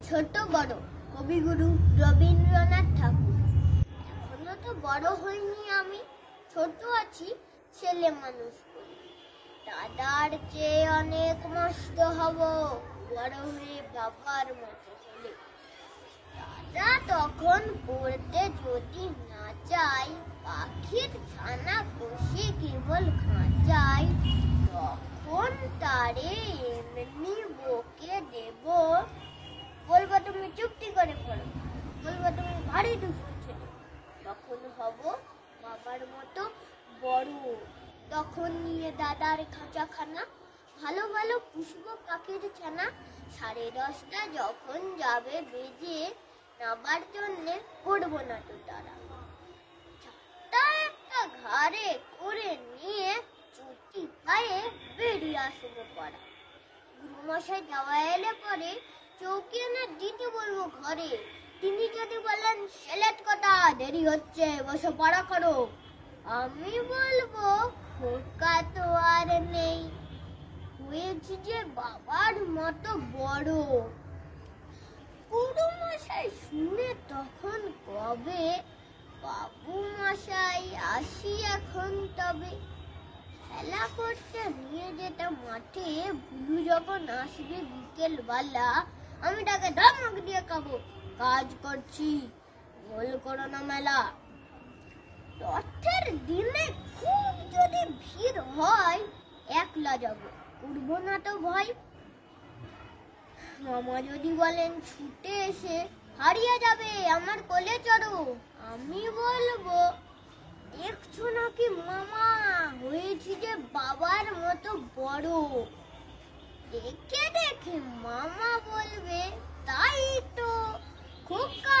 ছোট বড় কবিগুরু রবীন্দ্রনাথ ঠাকুর। এখনও তো বড় হইনি আমি, ছোট আছি ছেলে মানুষ দাদার চেয়ে অনেক মস্ত হব, বড় হয়ে বাবার মতো হলে। দাদা তখন পড়তে যদি না চাই পাখির ছানা বসে কেবল খাঁচায়, তখন তারে এমনি বকে দেব বলব তুমি চুক্তি করে পড়ো। বলব, তুমি ভারী দুষ্টু ছেলে। তখন হব বাবার মতো বড়। তখন নিয়ে দাদার খাঁচাখানা। ভালো ভালো পুষবো পাখির ছানা। সাড়ে দশটা যখন যাবে বেজে নাবার জন্যে পড়ব না তো তারা। একটা ঘাড়ে করে নিয়ে চুটি পায়ে বেরিয়ে আসব পাড়া। গুরুমশাই যাওয়া এলে পরে চৌকি এনে দিতে বলব ঘরে। তিনি যদি বলেন সেলেট কথা দেরি হচ্ছে, বসে, পড়া করো। আমি বলব খোকা তো আর নেই। হয়েছি যে বাবার মতো বড়। গুরু মশাই শুনে তখন কবে বাবু মশাই আসি এখন তবে। খেলা করতে নিয়ে যেটা মাঠে ভুলু যখন আসবে বিকেল বেলা আমি তাকে ধমক দিয়ে খাব কাজ করছি গোল করো না মেলা। রথের দিনে খুব যদি ভিড় হয়, একলা যাব উঠবো না তো ভয়। মামা যদি বলেন ছুটে এসে হারিয়ে যাবে আমার কোলে চড়ো, আমি বলব, দেখছ নাকি মামা, হয়েছি যে বাবার মতো বড়। দেখে দেখে মামা বলবে তাই তো খোকা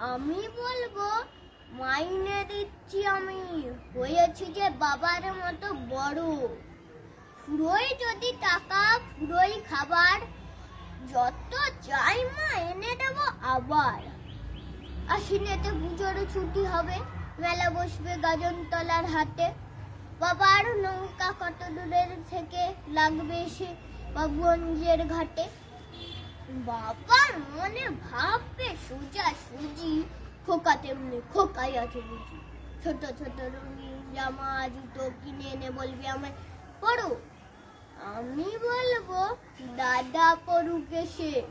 আমি বলব, মাইনে দিচ্ছি আমি। হয়েছি যে বাবার মতো বড়। ফুরোই যদি টাকা ফুরোই খাবার। যত চাই মা, এনে দেবো আবার। আশ্বিনেতে পুজোর ছুটি হবে। মেলা বসবে গাজনতলার হাতে। বাবার নৌকা কত দূরের থেকে লাগবে সে বাবুগঞ্জের ঘাটে। বাবা মনে ভাববে, সোজা সুজি, খোকা তেমনি খোকাই আছে বুঝি। ছোট ছোট রঙিন জামা জুতো কিনে এনে বলবি আমায়। পড়ো, আমি বলব, দাদা পড়ুক এসে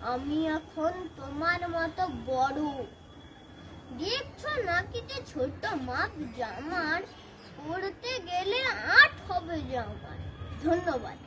আমি এখন তোমার মতো বড়। দেখছ নাকি যে ছোট মাপ জামার পড়তে গেলে আট হবে জামার ধন্যবাদ।